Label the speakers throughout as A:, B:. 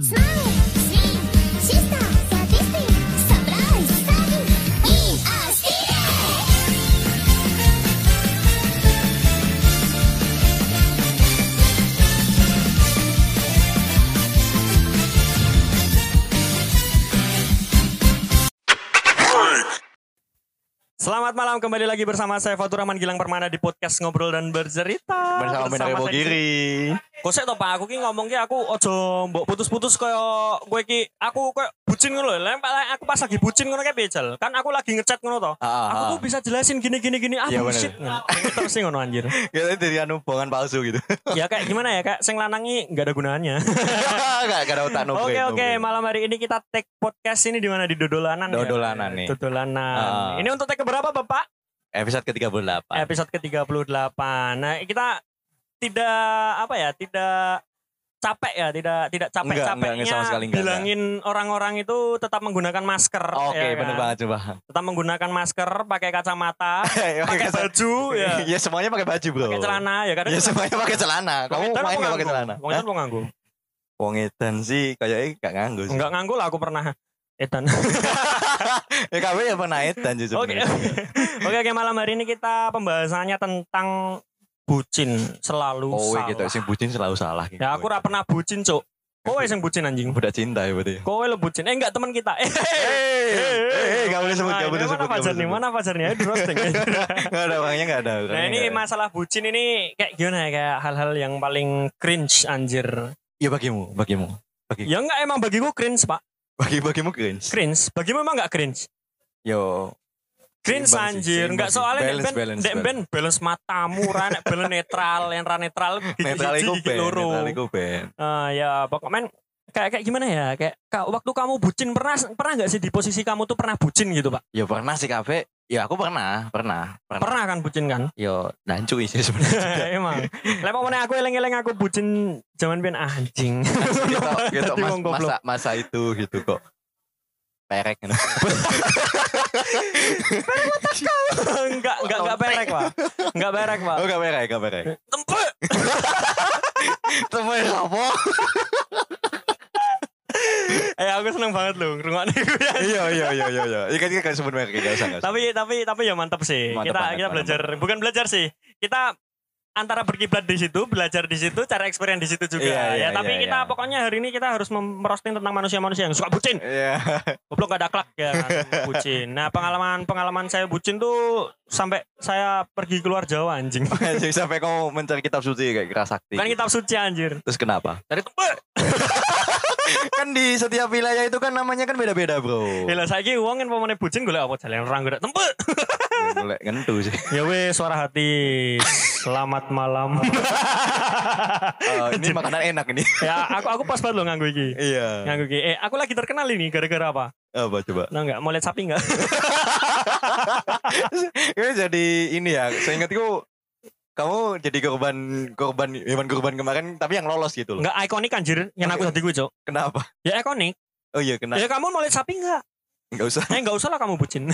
A: Snap!
B: Selamat malam kembali lagi bersama saya Fatur Rahman Gilang Permana di podcast Ngobrol dan Bercerita.
C: Bersama Benar Ibu
B: saya-
C: Giri.
B: Kok to Pak, aku ki ngomong ki aku ojo mbok putus-putus kaya kowe ki. Aku kaya bucin ngono lho. Aku pas lagi bucin ngono kayak becel. Kan aku lagi ngechat ngono to.
C: Ah, ah,
B: Aku
C: ah.
B: tuh bisa jelasin gini gini gini ah
C: Iya,
B: bullshit. Terus sih ngono anjir.
C: Kita dari anu bohongan palsu gitu.
B: Ya kayak gimana ya kayak sing lanangi nggak ada gunanya.
C: Gak, gak ada otak no
B: Oke oke malam hari ini kita take podcast ini di mana di Dodolanan ya?
C: Dodolanan nih.
B: Dodolanan.
C: Ah.
B: Ini untuk take berapa Bapak?
C: Episode ke-38.
B: episode ke-38. Nah, kita tidak apa ya, tidak capek ya, tidak tidak
C: Enggak, enggak,
B: capek-capeknya
C: enggak, sama sekali enggak,
B: bilangin orang-orang itu tetap menggunakan masker.
C: Oke,
B: ya
C: bener
B: kan?
C: banget coba.
B: Tetap menggunakan masker, pakai kacamata,
C: Pakai
B: pakai baju, ya.
C: Ya semuanya pakai baju, Bro.
B: pakai celana ya kadang.
C: Ya semuanya pakai celana. Kamu main
B: apa
C: gak pakai celana?
B: Wong apa nganggo?
C: Wong edan sih kayaknya gak nganggo sih.
B: Enggak nganggo lah aku pernah edan.
C: ya kamu ya pernah edan sih
B: Oke. Oke, oke malam hari ini kita pembahasannya tentang bucin selalu
C: Oh,
B: salah.
C: gitu. Sing bucin selalu salah. gitu.
B: Ya aku ora pernah bucin, Cuk. Kowe sing bucin anjing.
C: Udah cinta ya berarti.
B: Kowe lo bucin. Eh enggak teman kita. Eh,
C: eh, gak boleh sebut, gak boleh sebut.
B: Mana
C: sebut.
B: Mana? Ayo di roasting.
C: Gak ada orangnya gak ada.
B: nah ini masalah bucin ini kayak gimana ya? Kayak hal-hal yang paling cringe anjir.
C: Ya bagimu, bagimu.
B: Ya enggak emang bagiku cringe pak.
C: Bagi bagimu cringe.
B: Cringe. Bagimu emang enggak cringe?
C: Yo,
B: Cringe
C: sih,
B: anjir. Enggak soalnya
C: Balance,
B: ben,
C: balance,
B: ben, ben balance matamu. Ranek balance netral. Yang ra netral.
C: netral iku
B: gigi
C: ben, netral iku ben.
B: Ah, ya pokoknya men, kayak kayak gimana ya? Kayak ka- waktu kamu bucin pernah pernah nggak sih di posisi kamu tuh pernah bucin gitu pak?
C: Ya pernah sih kafe. Ya aku pernah, pernah, pernah.
B: Pernah kan bucin kan?
C: Yo, nancu sih sebenarnya.
B: Emang. Lah pokoknya aku eleng-eleng aku bucin zaman ben anjing.
C: gitu, gitu mas, masa masa itu gitu kok. Perek gitu.
B: enggak, enggak, enggak berek, Pak. Enggak berek, Pak.
C: Oh, gak perek, gak perek.
B: Tempe.
C: Temen apa?
B: Eh aku seneng banget loh ya.
C: Iya, iya, iya, iya, iya. Iya kan kan sebut merek gak usah.
B: Tapi tapi tapi ya mantap sih.
C: Mantap
B: kita
C: banget,
B: kita belajar, bukan belajar sih. Kita antara berkiblat di situ, belajar di situ, cara experience di situ juga.
C: Iya, iya,
B: ya, tapi
C: iya,
B: kita
C: iya.
B: pokoknya hari ini kita harus merosting tentang manusia-manusia yang suka bucin.
C: Iya.
B: Goblok gak ada klak ya bucin. Nah, pengalaman-pengalaman saya bucin tuh sampai saya pergi keluar Jawa anjing.
C: Jadi sampai kamu mencari kitab suci kayak kerasakti.
B: Kan kitab suci anjir.
C: Terus kenapa?
B: Dari tempe.
C: kan di setiap wilayah itu kan namanya kan beda-beda, Bro.
B: Gila saiki wong kan pemene bucin golek apa jalan orang golek tempe.
C: Mulai ngentu sih.
B: Ya wes suara hati. Selamat malam.
C: Oh, ini makanan enak ini.
B: ya aku aku pas banget lo nganggo iki.
C: iya.
B: Nganggo iki. Eh aku lagi terkenal ini gara-gara apa?
C: Apa coba?
B: Nah enggak mau lihat sapi enggak?
C: Kayaknya jadi ini ya. Saya ingat itu kamu jadi korban korban hewan korban kemarin tapi yang lolos gitu loh.
B: Enggak ikonik anjir yang aku tadi gue, Cok.
C: Kenapa?
B: Ya ikonik.
C: Oh iya kena.
B: Ya kamu mau lihat sapi enggak?
C: Enggak usah.
B: Eh enggak usah lah kamu bucin.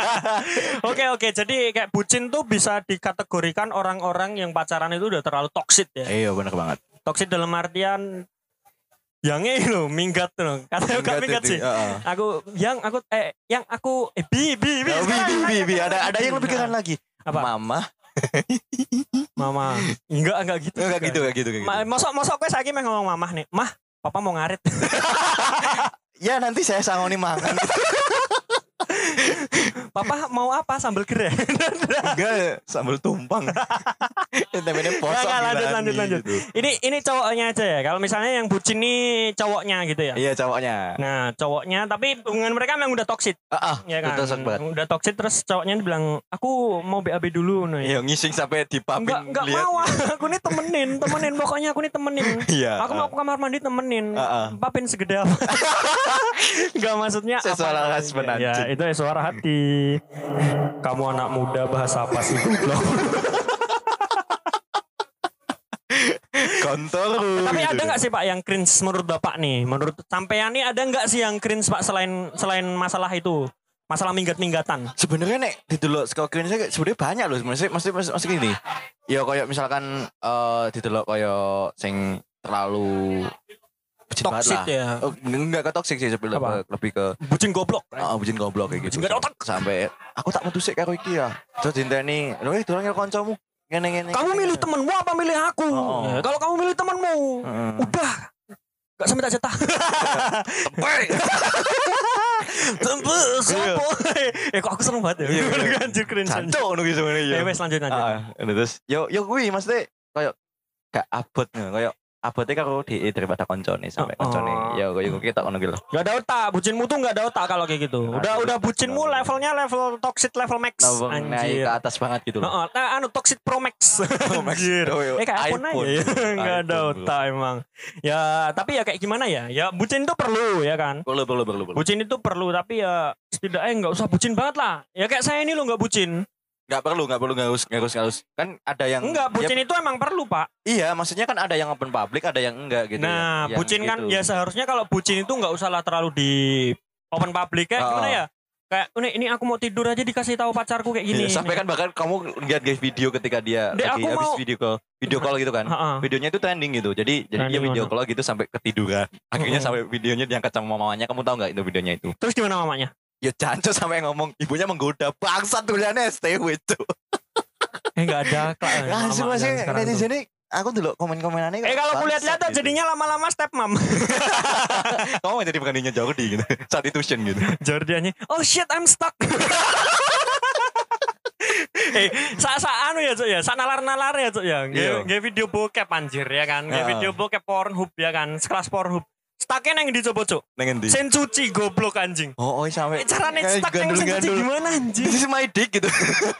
B: Oke oke jadi kayak bucin tuh bisa dikategorikan orang-orang yang pacaran itu udah terlalu toxic ya.
C: Iya benar banget.
B: Toxic dalam artian yang ini loh minggat loh. Katanya gak minggat
C: itu,
B: sih.
C: heeh.
B: Aku yang aku eh yang aku eh bi bi bi.
C: Oh, bi, bi, bi, bi. Ada ada yang lebih keren lagi.
B: Apa?
C: Mama.
B: Mama. Enggak enggak gitu.
C: Enggak gitu, enggak gitu, enggak gitu.
B: Ma, mosok mosok kowe saiki meh ngomong mamah nih. Mah, papa mau ngarit.
C: Ya nanti saya sangoni makan.
B: papa mau apa sambal gerai?
C: Enggak, sambal tumpang. Temenya
B: Enggak,
C: posok
B: enggak, lanjut, lanjut, lanjut.
C: gitu.
B: ini ini cowoknya aja ya. Kalau misalnya yang bucin nih cowoknya gitu ya.
C: Iya cowoknya.
B: Nah, cowoknya tapi hubungan mereka memang udah toxic,
C: Ah, ah,
B: ya kan?
C: betul banget.
B: Udah toxic terus cowoknya bilang, "Aku mau BAB dulu." Nah,
C: Iya, ngising sampai dipapin
B: Enggak, enggak mau. Aku nih temenin, temenin pokoknya aku nih temenin.
C: Iya.
B: Aku mau ke kamar mandi temenin.
C: Ah, ah.
B: Papin segede apa? Enggak maksudnya
C: suara
B: apa?
C: husband
B: Ya,
C: anjing.
B: itu ya suara hati. Kamu anak muda bahasa apa sih goblok?
C: Kontol.
B: Tapi ada nggak sih Pak yang cringe menurut Bapak nih? Menurut sampean nih ada nggak sih yang cringe Pak selain selain masalah itu? Masalah minggat-minggatan.
C: Sebenarnya nek di dulu skor saya sebenarnya banyak loh sebenarnya mesti mesti mesti gini. Ya kayak misalkan eh di dulu kayak sing terlalu bucin banget
B: Toxic
C: lah.
B: ya.
C: Oh, enggak ke toxic sih lebih,
B: Apa?
C: lebih ke
B: Bucin goblok.
C: Oh, bucin goblok kayak gitu.
B: Bucin gak ada otak.
C: Sampai aku tak metu sik karo iki ya. Terus dinteni, "Lho, eh dolan karo kancamu." Ngene ngene.
B: Kamu
C: ngene,
B: milih
C: ngene.
B: temenmu apa milih aku?
C: Oh.
B: Ya, kalau kamu milih temenmu,
C: Heeh.
B: udah Gak sampai tak cetak. Tembus,
C: Iya.
B: sopo? Eh kok aku seneng banget ya.
C: Iya, iya.
B: Anjir keren.
C: Jancuk ngono ki sebenarnya ya.
B: Wes lanjut lanjut.
C: Ah, ah. terus yo yo kuwi maksudnya koyo gak abot ngono, koyo abote karo DE daripada koncone sampai
B: Oh,
C: koncone.
B: oh.
C: Ya koyo kita ngono ki lho.
B: Gak ada otak, bucinmu tuh gak ada otak kalau kayak gitu. Udah
C: Aduh.
B: udah bucinmu levelnya level toxic level max.
C: Nah, naik
B: Anjir.
C: ke atas banget gitu loh.
B: Heeh, nah, anu toxic pro max.
C: Max.
B: Anjir.
C: Oh, iya.
B: Eh kayak iPhone,
C: iPhone.
B: aja. Enggak ada otak emang. Ya, tapi ya kayak gimana ya? Ya bucin itu perlu ya kan?
C: Perlu perlu perlu perlu.
B: Bucin itu perlu tapi ya setidaknya nggak usah bucin banget lah. Ya kayak saya ini lo nggak bucin.
C: Enggak perlu, enggak perlu harus nggak harus. Kan ada yang
B: Enggak,
C: ya,
B: bucin itu emang perlu, Pak.
C: Iya, maksudnya kan ada yang open public, ada yang enggak gitu.
B: nah,
C: ya. Yang
B: bucin kan
C: gitu.
B: ya seharusnya kalau bucin itu nggak usah lah terlalu di open public kayak
C: Oh.
B: gimana ya? Kayak ini ini aku mau tidur aja dikasih tahu pacarku kayak gini.
C: Iya, sampai kan bahkan kamu lihat guys video ketika dia
B: Dek,
C: lagi habis
B: mau-
C: video call, video call gitu kan.
B: Heeh.
C: Videonya itu trending gitu. Jadi jadi dia
B: Trending
C: video call gitu sampai ketiduran. Akhirnya
B: Oh.
C: sampai videonya diangkat sama mamanya. Kamu tahu nggak itu videonya itu?
B: Terus gimana mamanya?
C: Ya cancok sampai ngomong ibunya menggoda bangsat tulisannya STW itu.
B: Eh enggak ada kak.
C: Langsung masih
B: yang
C: netizen ini aku dulu komen-komenannya
B: Eh kalau aku lihat-lihat
C: gitu.
B: jadinya lama-lama step mom.
C: kamu mau jadi pengantinnya Jordi gitu saat itu tuition gitu
B: Jordiannya, oh shit I'm stuck. eh, sa sa anu ya cuk ya, sa nalar nalar ya cuk ya.
C: Iya.
B: Nge, nge video bokep anjir ya kan, nge video bokep Pornhub ya kan, sekelas Pornhub. Stucknya neng dicoba cuk.
C: nengen di
B: Sen cuci goblok anjing.
C: oh oh sampai
B: Eh, caranya
C: kayak
B: stuck neng mesin cuci gimana anjing?
C: this is my dick gitu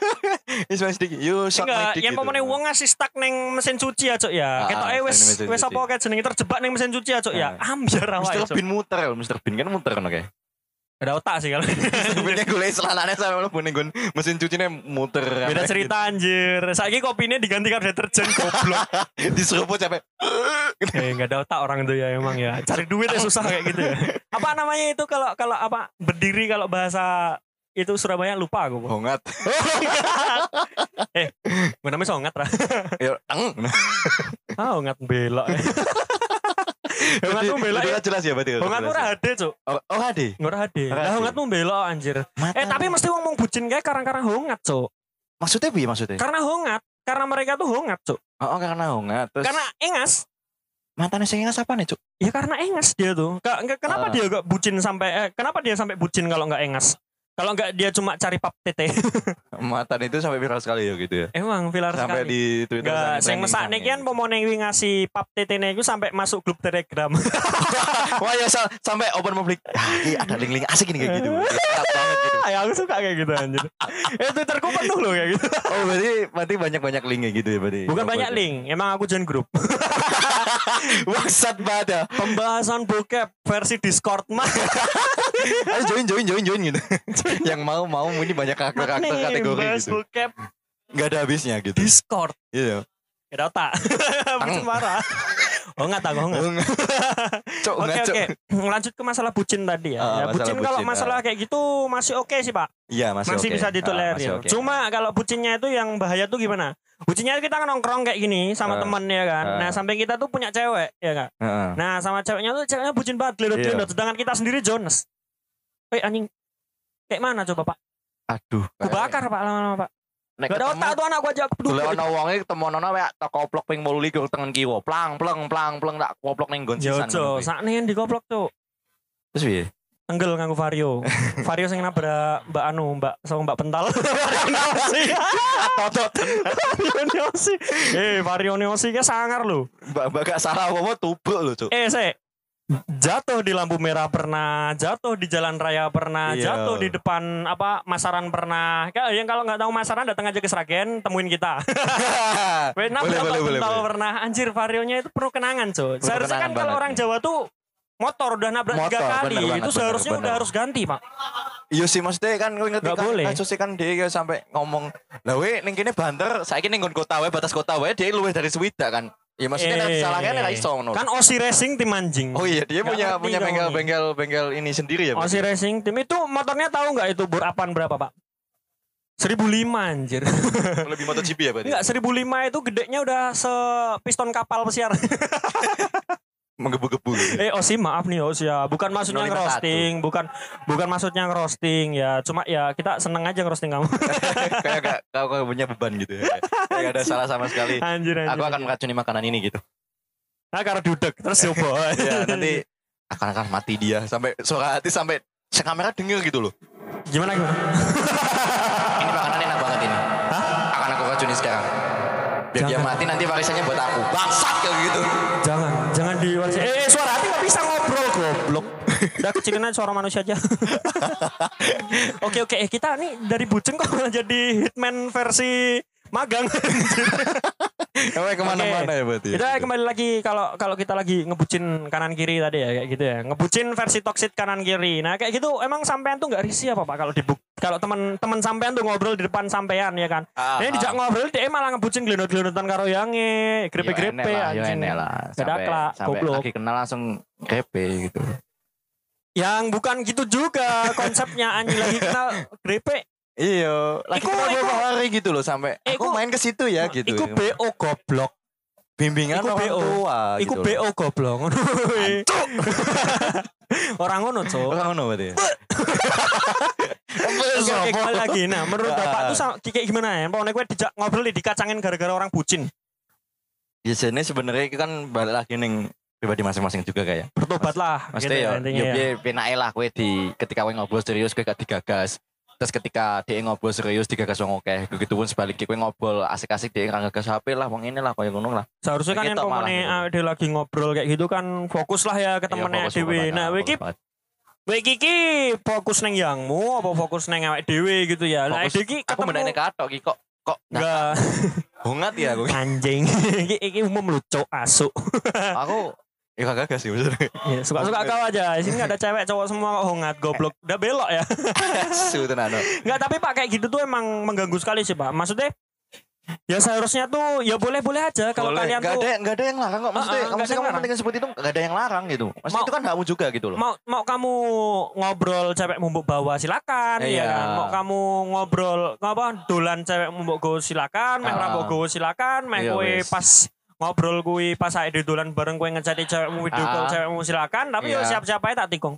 C: this is my dick you suck my
B: Enggak,
C: dick
B: yang
C: gitu.
B: wong ngasih stuck neng mesin cuci ya cuk ya.
C: Ah,
B: Ketok eh wes
C: neng
B: wes
C: cuci.
B: apa kayak jenenge terjebak neng mesin cuci ya cuk ya.
C: Ah.
B: Ambiar awake
C: Mr.
B: cuk.
C: Bean muter Mr. Bean kan muter kan oke
B: Ada otak sih kalau.
C: Beannya gue selananya sampai lo punya gue mesin cucinya muter
B: Beda cerita anjir. Saiki kopinya diganti karo deterjen goblok.
C: diseruput sampai
B: Eh nggak ada otak orang itu ya emang ya. Cari duit ya susah kayak gitu ya. Apa namanya itu kalau kalau apa berdiri kalau bahasa itu Surabaya lupa aku.
C: Hongat
B: eh, gue namanya songat lah.
C: ya teng
B: Ah, hongat belok. ya. hongat tuh belok. Ya.
C: jelas ya berarti
B: Hongat tuh hade cuk.
C: oh, oh hade
B: Ngora hade.
C: Ora
B: Lah
C: hade.
B: hongat tuh belok anjir.
C: Mata.
B: Eh tapi mesti ngomong bucin kayak karang-karang hongat cuk.
C: maksudnya bi maksudnya
B: Karena hongat. Karena mereka tuh hongat cuk.
C: oh, oh, karena hongat terus
B: Karena engas.
C: Mantannya sing apa nih cuk
B: Ya karena engas dia tuh. Nggak- kenapa
C: Ah.
B: dia gak bucin sampai eh, kenapa dia sampai bucin kalau nggak engas? Kalau nggak dia cuma cari pap tete.
C: mantan itu sampai viral sekali ya gitu ya
B: Emang viral
C: sampai
B: sekali.
C: di Twitter
B: sing
C: trending
B: mesak nih kan pomone kuwi ngasih pap tetene iku sampai masuk grup Telegram.
C: Wah ya sa- sampai open public. Ah, ada link-link asik ini kayak gitu. Banget gitu.
B: ya aku suka kayak gitu anjir. eh Twitterku penuh loh kayak gitu.
C: Oh berarti berarti banyak-banyak link kayak gitu ya berarti.
B: Bukan banyak link, emang aku join grup.
C: Bangsat banget ya.
B: Pembahasan bokep versi Discord mah.
C: Ayo join join join join gitu. Yang mau mau ini banyak karakter karakter
B: Nih,
C: kategori
B: bahas
C: gitu.
B: bokep
C: Gak ada habisnya gitu.
B: Discord.
C: Iya.
B: Gak ada otak. Marah. Oh enggak tahu enggak.
C: Cok
B: Oke oke, lanjut ke masalah bucin tadi ya.
C: Ah,
B: ya bucin kalau masalah
C: ah.
B: kayak gitu masih oke sih pak,
C: Iya masih
B: masih
C: oke.
B: bisa
C: Ah,
B: ditolerir.
C: masih oke.
B: Cuma kalau bucinnya itu yang bahaya tuh gimana? Bucinnya kita kan nongkrong kayak gini sama
C: Ah.
B: temen ya kan.
C: Ah.
B: Nah sampai kita tuh punya cewek ya kan.
C: Heeh.
B: Nah sama ceweknya tuh ceweknya bucin banget, gelodot
C: Iya.
B: gelodot. Sedangkan kita sendiri Jones. Eh anjing, kayak mana coba pak?
C: Aduh.
B: Ku bakar pak lama-lama pak.
C: Nek
B: Gak ada otak tuh anak gua aja
C: Dulu
B: peduli.
C: ana wonge temonono wae tak koplok ping 28 tengen kiwa. Plang plang plang plang tak koplok ning nggon
B: Yo
C: sisan.
B: Saat nih dikoplok tuh.
C: Terus piye?
B: Enggel nganggo vario. vario sing nabrak Mbak Anu, Mbak sama Mbak Pental. Variosi.
C: Totot.
B: Variosi. Eh, variosi ke sangar lho.
C: Mbak mbak gak salah apa tubuk lho, Cuk.
B: Eh, saya jatuh di lampu merah pernah, jatuh di jalan raya pernah,
C: Iya.
B: jatuh di depan apa Masaran pernah. Kayak yang kalau nggak tahu Masaran datang aja ke Sragen, temuin kita. Weh, nabrak
C: boleh, boleh, boleh, boleh.
B: pernah. Anjir, varionya itu penuh kenangan, cuy. Seharusnya kan kalau orang. Jawa tuh motor udah nabrak tiga
C: Motor,
B: kali,
C: bener
B: itu
C: bener,
B: seharusnya udah
C: bener.
B: harus ganti, Pak.
C: Iya sih maksudnya kan ngerti
B: Nggak
C: kan
B: boleh.
C: kasusnya kan dia sampai ngomong lah we ning kene banter saiki ning nggon kota wae batas kota wae dia luwih dari Swida kan. Ya maksudnya
B: Eh,
C: eh, salahnya nek iso ngono.
B: Kan Osi Racing tim anjing.
C: Oh iya dia
B: Nggak
C: punya punya
B: dong
C: bengkel
B: nih.
C: bengkel bengkel ini sendiri ya.
B: Osi Racing tim itu motornya tahu nggak itu bor apaan berapa, Pak? 1005 anjir.
C: Berarti? Lebih MotoGP ya berarti.
B: Enggak, 1005 itu gedenya udah sepiston kapal pesiar.
C: menggebu-gebu gitu.
B: Eh Osi maaf nih Os ya, bukan maksudnya
C: 051.
B: ngerosting, bukan bukan maksudnya ngerosting ya. Cuma ya kita seneng aja ngerosting kamu.
C: kayak gak kau kau punya beban gitu ya. Kayak gak ada salah sama sekali.
B: anjir anjir.
C: Aku akan meracuni makanan ini gitu.
B: Nah, karena dudek terus coba.
C: Ya nanti akan akan mati dia sampai suara hati sampai kamera denger gitu loh.
B: gimana gimana?
C: Ini makanan enak banget ini. Akan aku racuni sekarang. Biar dia
B: Jangan.
C: mati nanti warisannya buat aku. Bangsat kayak gitu.
B: jangan, jangan di eh, eh suara hati nggak bisa ngobrol goblok. Udah kecilin aja suara manusia aja. oke oke, eh, kita nih dari bucin kok malah jadi hitman versi magang.
C: Kamu ke
B: mana-mana
C: ya berarti.
B: Kita kembali lagi kalau kalau kita lagi ngebucin kanan kiri tadi ya kayak gitu ya. Ngebucin versi toxic kanan kiri. Nah, kayak gitu emang sampean tuh nggak risih apa Pak kalau dibuk kalau teman-teman sampean tuh ngobrol di depan sampean ya kan.
C: Ah,
B: Ini dijak ngobrol dia malah ngebucin gelondot-gelondotan karo yange, grepe-grepe
C: ya
B: anjing.
C: enak lah.
B: Beda
C: Sampai,
B: kelak,
C: sampai
B: goblok.
C: lagi kenal langsung grepe gitu.
B: Yang bukan gitu juga konsepnya anjing lagi kenal grepe.
C: Iya, lagi
B: Iku-
C: kenal
B: iku-
C: hari gitu loh sampai
B: Iku-
C: aku main ke situ ya gitu.
B: Iku BO goblok.
C: Bimbingan
B: iku
C: orang
B: BO.
C: tua
B: Iku
C: gitu.
B: BO goblok ngono. Orang ngono, Cuk.
C: Orang ngono berarti. ya?
B: Oke, kembali lagi. Nah, menurut. Bapak tuh sama- kayak gimana ya? Pokoknya gue dijak ngobrol dikacangin gara-gara orang bucin.
C: Biasanya sebenarnya itu kan balik lagi neng pribadi masing-masing juga kayak.
B: Bertobatlah.
C: Maksudnya
B: gitu
C: ya, ya
B: ya.
C: lah kowe di ketika kowe ngobrol serius kowe gak digagas. Terus ketika dia ngobrol serius digagas wong oke. Begitu pun sebaliknya kowe ngobrol asik-asik dia nggak gagas HP lah wong ini lah koyo ngono lah.
B: Seharusnya kan yang pemene
C: gitu.
B: dia lagi ngobrol kayak gitu kan fokus lah ya ke
C: Iya,
B: temennya Dewi. Nah,
C: banget.
B: Wiki ki fokus neng yangmu apa fokus neng awake Dewi gitu ya. Nah,
C: Fokus-
B: Deki
C: aku
B: ketemu
C: katok ki kok kok
B: enggak
C: hongat ya aku.
B: anjing. iki, iki umum lucu asu.
C: aku ya gak gagas sih maksudnya.
B: Ya, suka-suka kau aja. Di sini ada cewek cowok semua kok hongat goblok. Udah belok ya.
C: Su tenan. no.
B: Enggak, tapi Pak kayak gitu tuh emang mengganggu sekali sih, Pak. Maksudnya ya seharusnya tuh ya boleh-boleh aja kalau
C: Boleh.
B: kalian
C: Nggak
B: tuh
C: ada nggak ada yang larang kok maksudnya
B: nggak
C: maksudnya
B: ada yang
C: kamu
B: larang.
C: penting seperti itu nggak ada yang larang gitu maksudnya
B: Mau-
C: itu kan hakmu juga gitu loh
B: mau mau kamu ngobrol cewek mumbuk bawa silakan ya
C: Iya.
B: kan mau kamu ngobrol ngapa dolan cewek mumbuk go silakan meh
C: Ah.
B: rambut go silakan meh
C: Iya,
B: kowe
C: wes.
B: pas ngobrol kuwi pas ae dolan bareng kowe ngecari cewekmu video call
C: Ah.
B: cewekmu silakan tapi yo
C: Iya.
B: siap-siap ae tak tikung